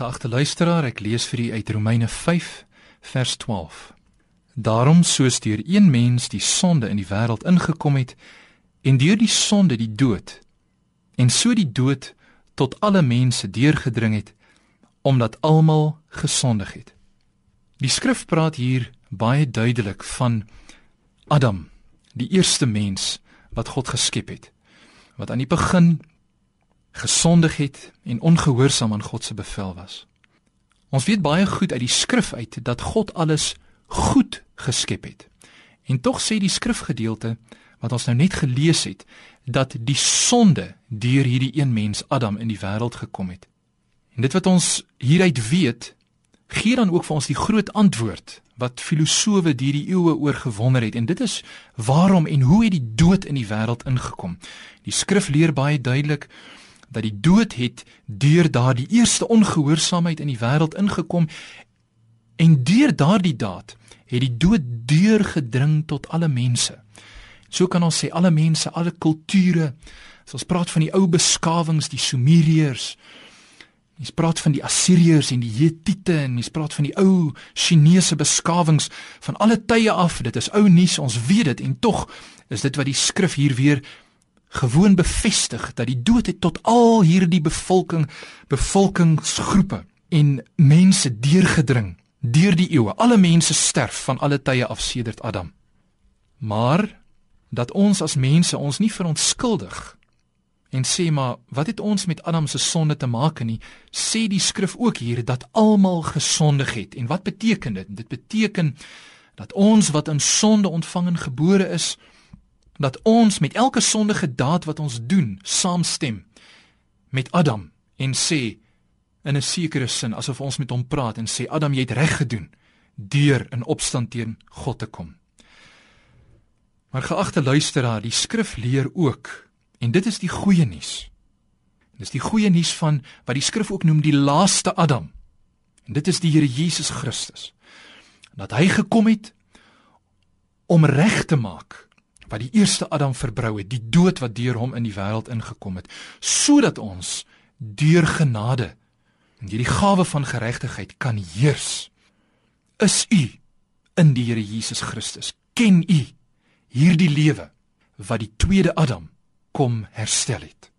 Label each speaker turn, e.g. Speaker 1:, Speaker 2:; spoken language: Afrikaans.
Speaker 1: Geagte luisteraar, ek lees vir u uit Romeine 5 vers 12. Daarom soos deur een mens die sonde in die wêreld ingekom het en deur die sonde die dood en so die dood tot alle mense deurgedring het omdat almal gesondig het. Die skrif praat hier baie duidelik van Adam, die eerste mens wat God geskep het, wat aan die begin gesondig het en ongehoorsaam aan God se bevel was. Ons weet baie goed uit die skrif uit dat God alles goed geskep het. En tog sê die skrifgedeelte wat ons nou net gelees het dat die sonde deur hierdie een mens Adam in die wêreld gekom het. En dit wat ons hieruit weet, gee dan ook vir ons die groot antwoord wat filosowe deur die eeue oor gewonder het en dit is waarom en hoe het die dood in die wêreld ingekom? Die skrif leer baie duidelik dat die dood het deur daardie eerste ongehoorsaamheid in die wêreld ingekom en deur daardie daad het die dood deurgedring tot alle mense. So kan ons sê alle mense, alle kulture. As ons praat van die ou beskawings, die Sumeriërs, ons praat van die Assiriërs en die Hittite en ons praat van die ou Chinese beskawings van alle tye af. Dit is ou nuus, ons weet dit en tog is dit wat die skrif hier weer gewoon bevestig dat die dood het tot al hierdie bevolking bevolkingsgroepe en mense deurgedring deur die eeue. Alle mense sterf van alle tye af sedert Adam. Maar dat ons as mense ons nie verontskuldig en sê maar wat het ons met Adam se sonde te maak nie sê die skrif ook hier dat almal gesondig het en wat beteken dit dit beteken dat ons wat in sonde ontvang en gebore is dat ons met elke sondige daad wat ons doen saamstem met Adam en sê in 'n sekere sin asof ons met hom praat en sê Adam jy het reg gedoen deur in opstand teen God te kom. Maar geagte luisteraar, die skrif leer ook en dit is die goeie nuus. Dis die goeie nuus van wat die skrif ook noem die laaste Adam. En dit is die Here Jesus Christus. Dat hy gekom het om reg te maak wat die eerste Adam verbrou het, die dood wat deur hom in die wêreld ingekom het, sodat ons deur genade en hierdie gawe van geregtigheid kan heers. Is u in die Here Jesus Christus? Ken u hierdie lewe wat die tweede Adam kom herstel het?